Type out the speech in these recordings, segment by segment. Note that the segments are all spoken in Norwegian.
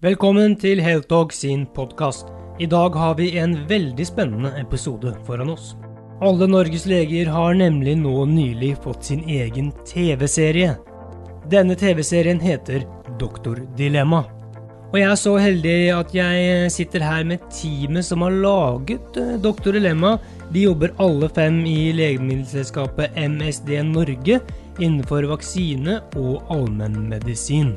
Velkommen til Heltog sin podkast. I dag har vi en veldig spennende episode foran oss. Alle Norges leger har nemlig nå nylig fått sin egen TV-serie. Denne TV-serien heter Doktor Dilemma. Og jeg er så heldig at jeg sitter her med teamet som har laget eh, Doktor Dilemma. De jobber alle fem i legemiddelselskapet MSD Norge innenfor vaksine og allmennmedisin.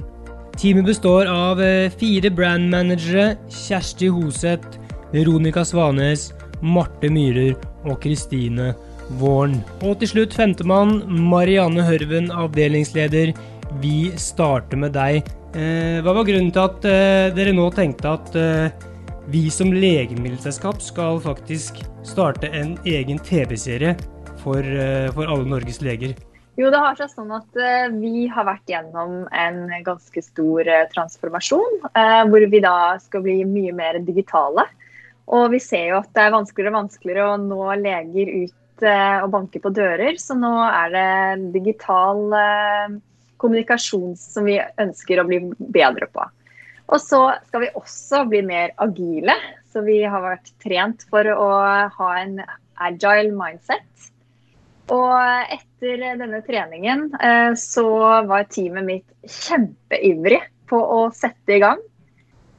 Teamet består av eh, fire brandmanagere. Kjersti Hoseth, Veronica Svanes, Marte Myhrer og Kristine Våren. Og til slutt femtemann, Marianne Hørven, avdelingsleder. Vi starter med deg. Eh, hva var grunnen til at eh, dere nå tenkte at vi som legemiddelselskap skal faktisk starte en egen TV-serie for, for alle Norges leger? Jo, det har seg sånn at uh, vi har vært gjennom en ganske stor uh, transformasjon. Uh, hvor vi da skal bli mye mer digitale. Og vi ser jo at det er vanskeligere og vanskeligere å nå leger ut og banke på dører. Så nå er det digital kommunikasjon som vi ønsker å bli bedre på. Og så skal vi også bli mer agile. Så vi har vært trent for å ha en agile mindset. Og etter denne treningen eh, så var teamet mitt kjempeivrig på å sette i gang.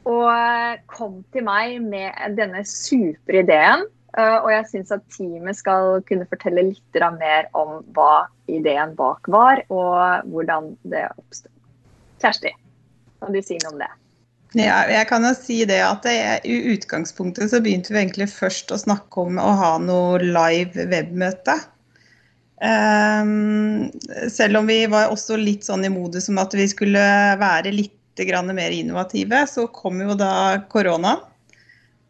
Og eh, kom til meg med denne supre ideen. Eh, og jeg syns at teamet skal kunne fortelle litt mer om hva ideen bak var, og hvordan det oppsto. Kjersti, kan du si noe om det? Ja, jeg kan jo si det at det, I utgangspunktet så begynte vi egentlig først å snakke om å ha noe live webmøte. Um, selv om vi var også litt sånn i modus om at vi skulle være litt mer innovative, så kom jo da koronaen.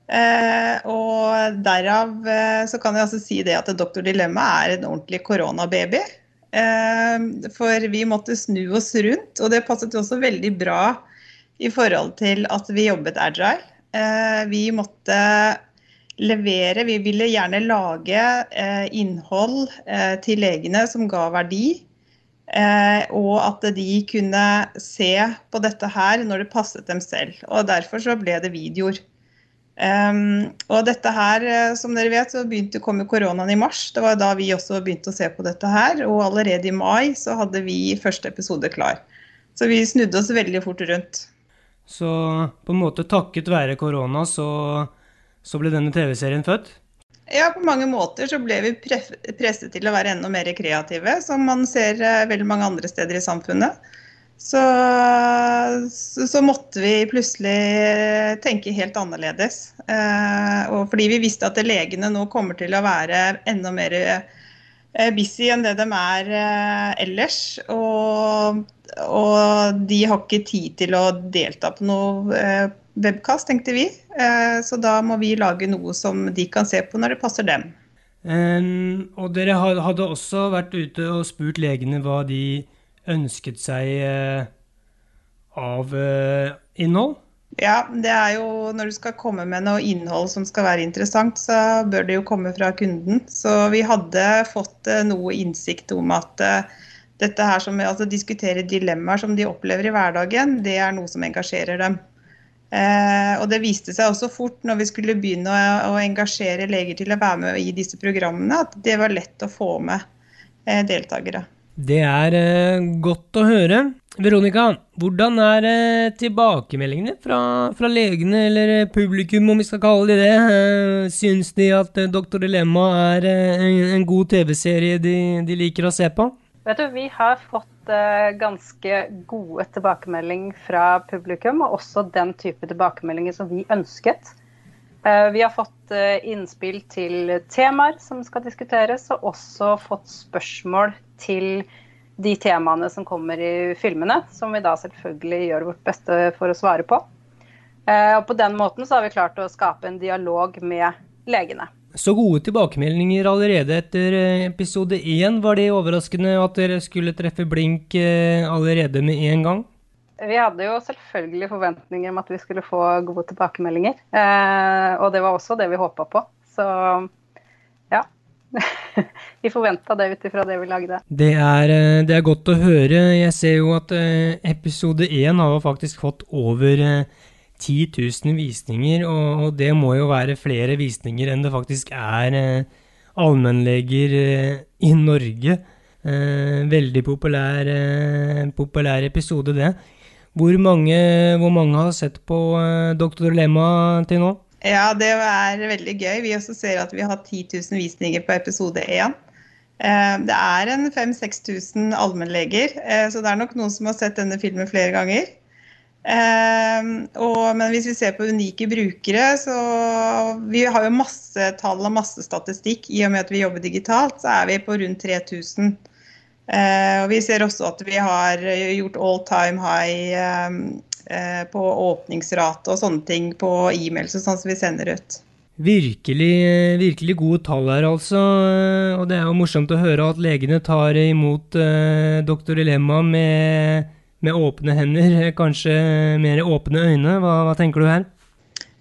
Uh, og derav uh, så kan jeg altså si det at Doktor Dilemma er en ordentlig koronababy. Uh, for vi måtte snu oss rundt, og det passet også veldig bra i forhold til at vi jobbet agile. vi måtte levere. Vi ville gjerne lage eh, innhold eh, til legene som ga verdi. Eh, og at de kunne se på dette her når det passet dem selv. Og derfor så ble det videoer. Um, og dette her, eh, som dere vet, så begynte å komme koronaen i mars. Det var da vi også begynte å se på dette her. Og allerede i mai så hadde vi første episode klar. Så vi snudde oss veldig fort rundt. Så på en måte takket være korona så så ble denne TV-serien født? Ja, på mange måter så ble vi presset til å være enda mer kreative, som man ser eh, veldig mange andre steder i samfunnet. Så, så, så måtte vi plutselig tenke helt annerledes. Eh, og fordi vi visste at legene nå kommer til å være enda mer eh, busy enn det de er ellers. Og, og, de har ikke tid til å delta på noe webkast, tenkte vi. Eh, så da må vi lage noe som de kan se på når det passer dem. Um, og dere hadde også vært ute og spurt legene hva de ønsket seg uh, av uh, innhold? Ja, det er jo når du skal komme med noe innhold som skal være interessant, så bør det jo komme fra kunden. Så vi hadde fått noe innsikt om at dette her som altså diskutere dilemmaer som de opplever i hverdagen, det er noe som engasjerer dem. Eh, og det viste seg også fort når vi skulle begynne å, å, engasjere leger til å være med i disse programmene, at det var lett å få med eh, deltakere. Det er eh, godt å høre. Veronica, hvordan er eh, tilbakemeldingene fra, fra, legene eller publikum, om vi skal kalle de det? Eh, syns de at eh, Doktor Dilemma er en, en god TV-serie de, de liker å se på? Vet du, Vi har fått uh, ganske gode tilbakemeldinger fra publikum, og også den type tilbakemeldinger som vi ønsket. Uh, vi har fått uh, innspill til temaer som skal diskuteres, og også fått spørsmål til de temaene som kommer i filmene, som vi da selvfølgelig gjør vårt beste for å svare på. og På den måten så har vi klart å skape en dialog med legene. Så gode tilbakemeldinger allerede etter eh, episode én. Var det overraskende at dere skulle treffe blink eh, allerede med en gang? Vi hadde jo selvfølgelig forventninger om at vi skulle få gode tilbakemeldinger. Eh, og det var også det vi håpa på. Så ja. vi forventa det ut ifra det vi lagde. Det er, det er, godt å høre. Jeg ser jo at episode én har faktisk fått over 10 000 visninger, og, det må jo være flere visninger enn det faktisk er eh, allmennleger eh, i Norge. Eh, veldig populær, eh, populær, episode, det. Hvor mange, hvor mange har sett på eh, Doktor Lemma til nå? Ja, det er veldig gøy. Vi også ser at vi har 10 000 visninger på episode 1. Eh, det er en 5000-6000 allmennleger, så det er nok noen som har sett denne filmen flere ganger. Um, og, men hvis vi ser på unike brukere, så Vi har jo masse tall og masse statistikk. I og med at vi jobber digitalt, så er vi på rundt 3000. Uh, og vi ser også at vi har gjort all time high uh, på åpningsrate og sånne ting på e-mails og sånn som vi sender ut. Virkelig, virkelig gode tall her, altså. Og det er jo morsomt å høre at legene tar imot uh, doktor Dilemma med med åpne hender, kanskje mer åpne øyne. Hva, hva tenker du her?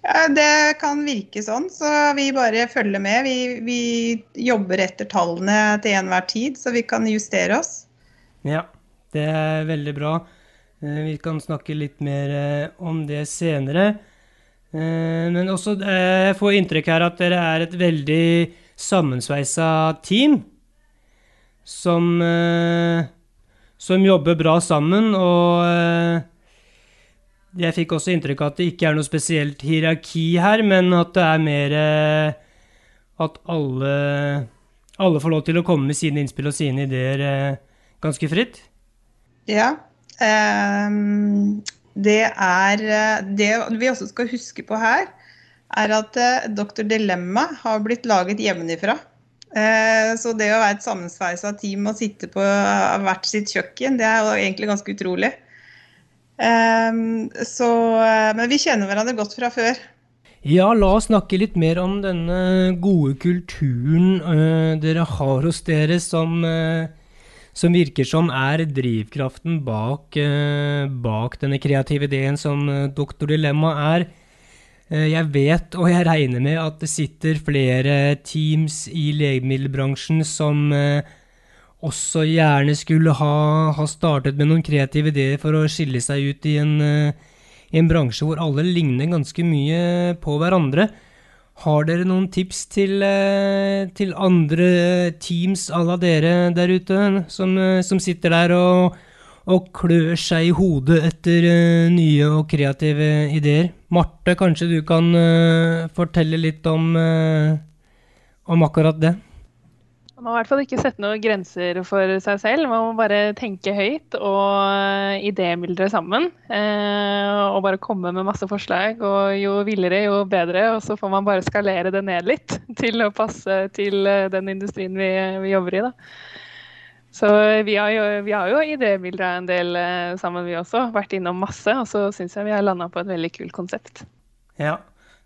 Ja, det kan virke sånn, så vi bare følger med. Vi, vi jobber etter tallene til enhver tid, så vi kan justere oss. Ja, det er veldig bra. Eh, vi kan snakke litt mer eh, om det senere. Eh, men også jeg får inntrykk her at dere er et veldig sammensveisa team som som jobber bra sammen. Og eh, jeg fikk også inntrykk av at det ikke er noe spesielt hierarki her, men at det er mer eh, at alle, alle får lov til å komme med sine innspill og sine ideer eh, ganske fritt. Ja. Um, det er Det vi også skal huske på her, er at Dr. Dilemma har blitt laget hjemmefra. Eh, så det å være et sammensveisa team og sitte på hvert sitt kjøkken, det er jo egentlig ganske utrolig. Ehm, så, eh, men vi kjenner hverandre godt fra før. Ja, la oss snakke litt mer om denne gode kulturen uh, dere har hos dere, som, som, virker som er drivkraften bak, bak denne kreative ideen som Doktor Dilemma er. Eh, jeg vet og jeg regner med at det sitter flere teams i legemiddelbransjen som eh, også gjerne skulle ha, ha startet med noen kreative ideer for å skille seg ut i en, eh, i en bransje hvor alle ligner ganske mye på hverandre. Har dere noen tips til, til andre teams à la dere der ute, som, som sitter der og og klør seg i hodet etter uh, nye og kreative ideer. Marte, kanskje du kan uh, fortelle litt om, uh, om akkurat det? Man må i hvert fall ikke sette noen grenser for seg selv. Man må bare tenke høyt og idémyldre sammen. og bare komme med masse forslag. Og jo villere, jo bedre. Og så får man bare skalere det ned litt til å passe til den industrien vi, vi jobber i. da. Så vi har jo, vi har jo idémildra en del eh, sammen, vi også. Vært innom masse. Og så syns jeg vi har landa på et veldig kult konsept. Ja,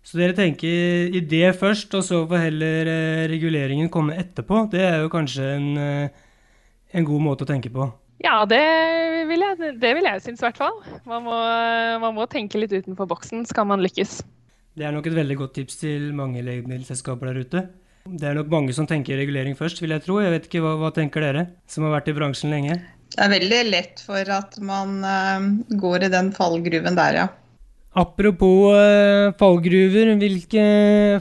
så dere tenker idé først, og så får heller eh, reguleringen komme etterpå. Det er jo kanskje en, eh, en god måte å tenke på. Ja, det vil jeg, det vil jeg synes i hvert fall. Man må, man må tenke litt utenfor boksen skal man lykkes. Det er nok et veldig godt tips til mange legemiddelselskaper der ute. Det er nok mange som tenker regulering først, vil jeg tro. Jeg vet ikke, Hva, hva tenker dere, som har vært i bransjen lenge? Det er veldig lett for at man uh, går i den fallgruven der, ja. Apropos uh, fallgruver, hvilke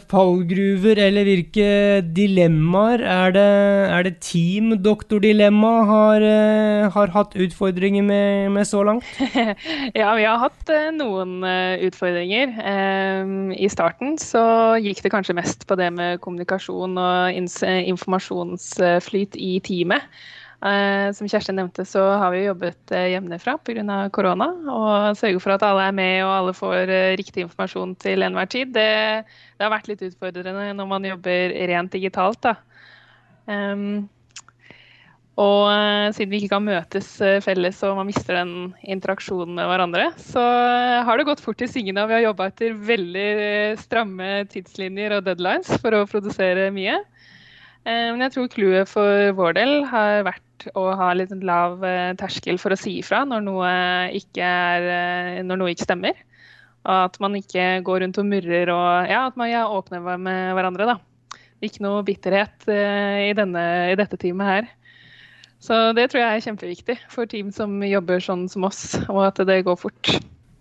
fallgruver eller hvilke dilemmaer er det, er det Team Doktordilemma har, uh, har hatt utfordringer med, med, så langt? ja, vi har hatt uh, noen utfordringer. I starten så gikk det kanskje mest på det med kommunikasjon og informasjonsflyt i teamet. Eh, som Kjersti nevnte, så har vi jobbet eh, hjemmefra pga. korona. Og sørge for at alle er med og alle får eh, riktig informasjon til enhver tid. Det, det, har vært litt utfordrende når man jobber rent digitalt. da. Um, og siden vi ikke kan møtes felles og man mister den interaksjonen med hverandre, så har det gått fort i svingene. Vi har jobba etter veldig stramme tidslinjer og deadlines for å produsere mye. Men jeg tror clouet for vår del har vært å ha litt lav eh, terskel for å si ifra når noe ikke, er, eh, når noe ikke stemmer. Og at man ikke går rundt og murrer og ja, at man er åpne med hverandre. da. Ikke noe bitterhet eh, i, denne, i dette teamet her. Så det tror jeg er kjempeviktig for team som jobber sånn som oss, og at det går fort.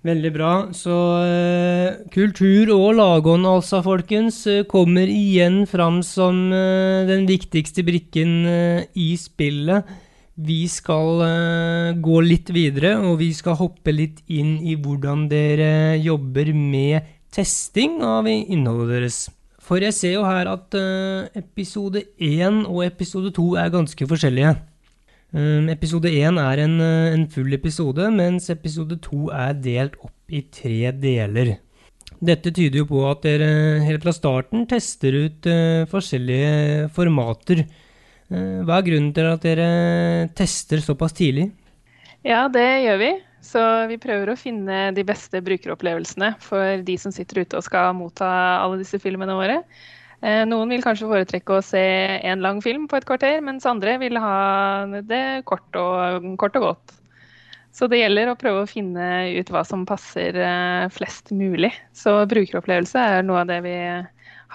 Veldig bra. Så uh, kultur og lagånd, altså, folkens, uh, kommer igjen fram som uh, den viktigste brikken i spillet. Vi skal gå litt videre, og vi skal hoppe litt inn i hvordan dere jobber med testing av innholdet deres. For jeg ser jo her at episode 1 og episode 2 er ganske forskjellige. Um, episode én er en, uh, en, full episode, mens episode to er delt opp i tre deler. Dette tyder jo på at dere helt fra starten tester ut uh, forskjellige formater. Uh, hva er grunnen til at dere tester såpass tidlig? Ja, det gjør vi. Så vi prøver å finne de beste brukeropplevelsene for de som sitter ute og skal motta alle disse filmene våre. Eh, noen vil kanskje foretrekke å se en lang film på et kvarter, mens andre vil ha det kort og, kort og godt. Så det gjelder å prøve å finne ut hva som passer eh, flest mulig. Så brukeropplevelse er noe av det vi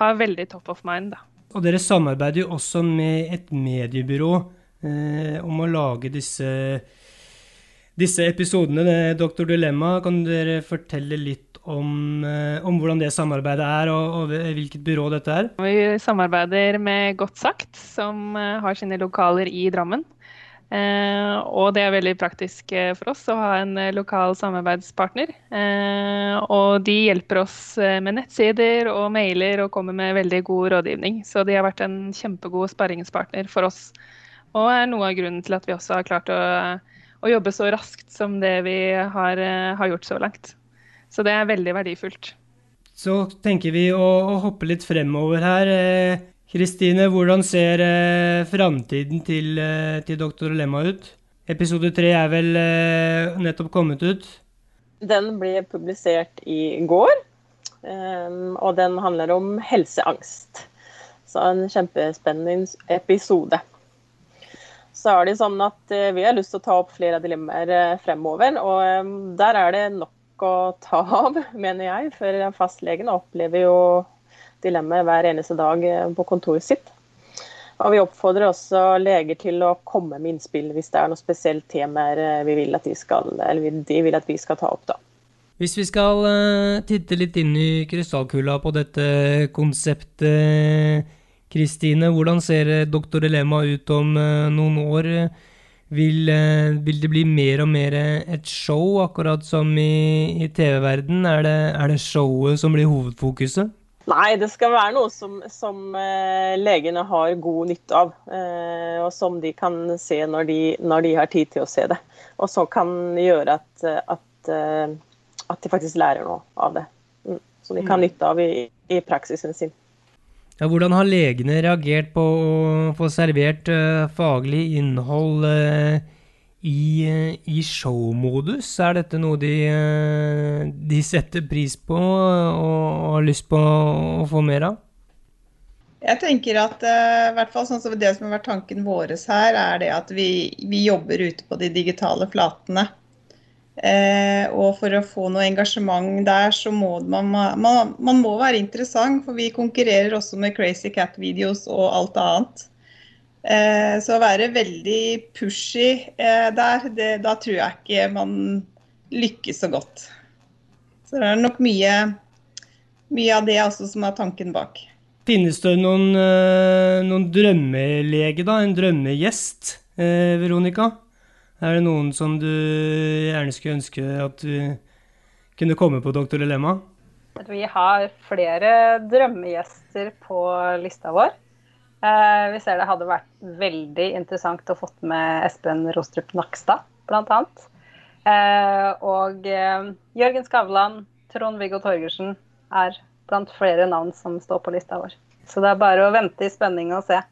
har veldig top of mind. Da. Og dere samarbeider jo også med et mediebyrå eh, om å lage disse, disse episodene. Doktor Dilemma, kan dere fortelle litt om, eh, om, hvordan det samarbeidet er, og, og, hvilket byrå dette er? Vi samarbeider med Godt sagt, som eh, har sine lokaler i Drammen. Eh, og det er veldig praktisk eh, for oss å ha en lokal samarbeidspartner. Eh, og de hjelper oss med nettsider og mailer og kommer med veldig god rådgivning. Så de har vært en kjempegod sparringspartner for oss. Og er noe av grunnen til at vi også har klart å, å jobbe så raskt som det vi har, har gjort så langt. Så det er veldig verdifullt. Så tenker vi å, å hoppe litt fremover her. Eh, Kristine, hvordan ser eh, framtiden til, eh, til Doktor Lemma ut? Episode tre er vel eh, nettopp kommet ut? Den ble publisert i går, og den handler om helseangst. Så en kjempespennende episode. Så er det sånn at Vi har lyst til å ta opp flere dilemmaer fremover. og Der er det nok å ta av, mener jeg. For fastlegene opplever jo dilemmaet hver eneste dag eh, på kontoret sitt. Og vi oppfordrer også leger til å komme med innspill hvis det er noe spesielt temaer eh, vi vil at de, skal, de vil at vi skal ta opp. da. Hvis vi skal uh, titte litt inn i krystallkula på dette konseptet, Kristine, hvordan ser Doktor Elema ut om noen år? Vil, eh, vil, det bli mer og mer et show, akkurat som i, i TV-verden? Er, er, det showet som blir hovedfokuset? Nei, det skal være noe som, som uh, legene har god nytte av. Uh, og som de kan se når de, når de, har tid til å se det. Og som kan gjøre at, at, at de faktisk lærer noe av det. Mm. Som de kan mm. nytte av i, i praksisen sin. Ja, hvordan har legene reagert på å få servert uh, faglig innhold uh, i, uh, i showmodus? Er dette noe de, de setter pris på og, har lyst på å få mer av? Jeg tenker at i hvert fall sånn som Det som har vært tanken vår her, er det at vi, vi jobber ute på de digitale flatene. Eh, og for å få noe engasjement der, så må man, man, man må være interessant. For vi konkurrerer også med Crazy Cat-videos og alt annet. Eh, så å være veldig pushy eh, der, det, da tror jeg ikke man lykkes så godt. Så det er nok mye, mye av det også som er tanken bak. Finnes det noen, eh, noen drømmelege, da? En drømmegjest, eh, Veronica? Er det noen som du gjerne skulle ønske at du kunne komme på Doktor Dilemma? Vi har flere drømmegjester på lista vår. Eh, vi ser det hadde vært veldig interessant å fått med Espen Rostrup Nakstad, bl.a. Eh, og eh, Jørgen Skavlan, Trond-Viggo Torgersen er blant flere navn som står på lista vår. Så det er bare å vente i spenning og se.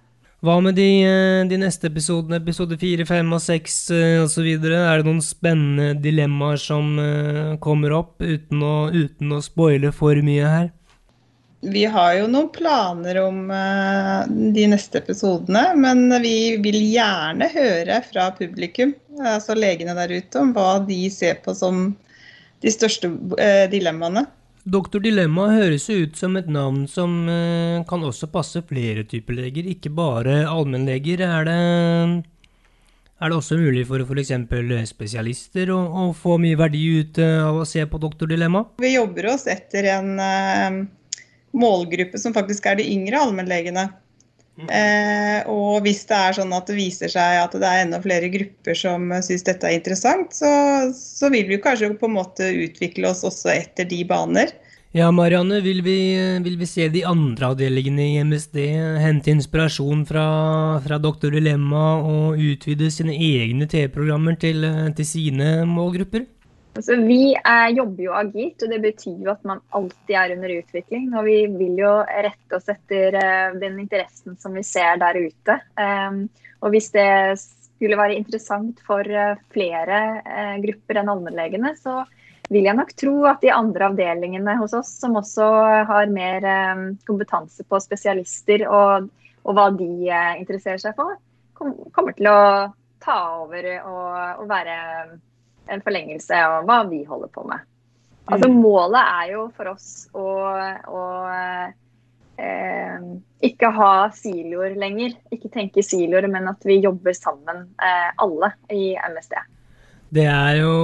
Hva med de, eh, de, neste episodene, episode fire, fem og seks osv.? Er det noen spennende dilemmaer som uh, kommer opp, uten å, uten å spoile for mye her? Vi har jo noen planer om uh, de neste episodene, men vi vil gjerne høre fra publikum, altså legene der ute, om hva de ser på som de største uh, dilemmaene. Doktor Dilemma høres ut som et navn som eh, kan også passe flere typer leger, ikke bare allmennleger. Er det, Er det også mulig for f.eks. spesialister å, å, få mye verdi ut av å se på Doktordilemma? Vi jobber oss etter en målgruppe som faktisk er de yngre allmennlegene. Eh, og hvis det er sånn at det viser seg at det er enda flere grupper som syns dette er interessant, så, så, vil vi kanskje på en måte utvikle oss også etter de baner. Ja, Marianne, vil vi, vil vi se de andre avdelingene i MSD hente inspirasjon fra, fra Doktor Dilemma og utvide sine egne TV-programmer til, til sine målgrupper? Altså, vi er, jobber jo agilt, og det betyr jo at man alltid er under utvikling. Og vi vil jo rette oss etter uh, den interessen som vi ser der ute. Um, og hvis det skulle være interessant for uh, flere uh, grupper enn allmennlegene, så vil jeg nok tro at de andre avdelingene hos oss, som også har mer um, kompetanse på spesialister og, og hva de interesserer seg for, kom, kommer til å ta over og, og være en forlengelse av hva vi holder på med. Altså mm. Målet er jo for oss å, å eh, ikke ha siloer lenger. Ikke tenke siloer, men at vi jobber sammen, eh, alle i MSD. Det er jo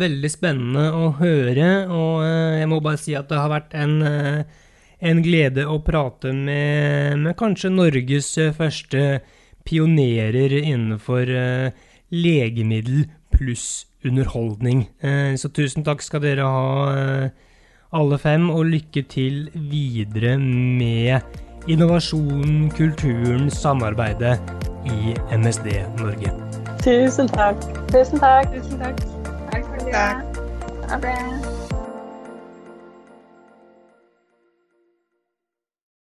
veldig spennende å høre, og eh, jeg må bare si at det har vært en, eh, en glede å prate med, med kanskje Norges første pionerer innenfor eh, legemiddel pluss underholdning. Eh, så tusen takk skal dere ha, eh, alle fem, og lykke til videre med innovasjonen, kulturen, samarbeidet i MSD Norge. Tusen takk. Tusen takk. Tusen takk. Takk for det. Ha det.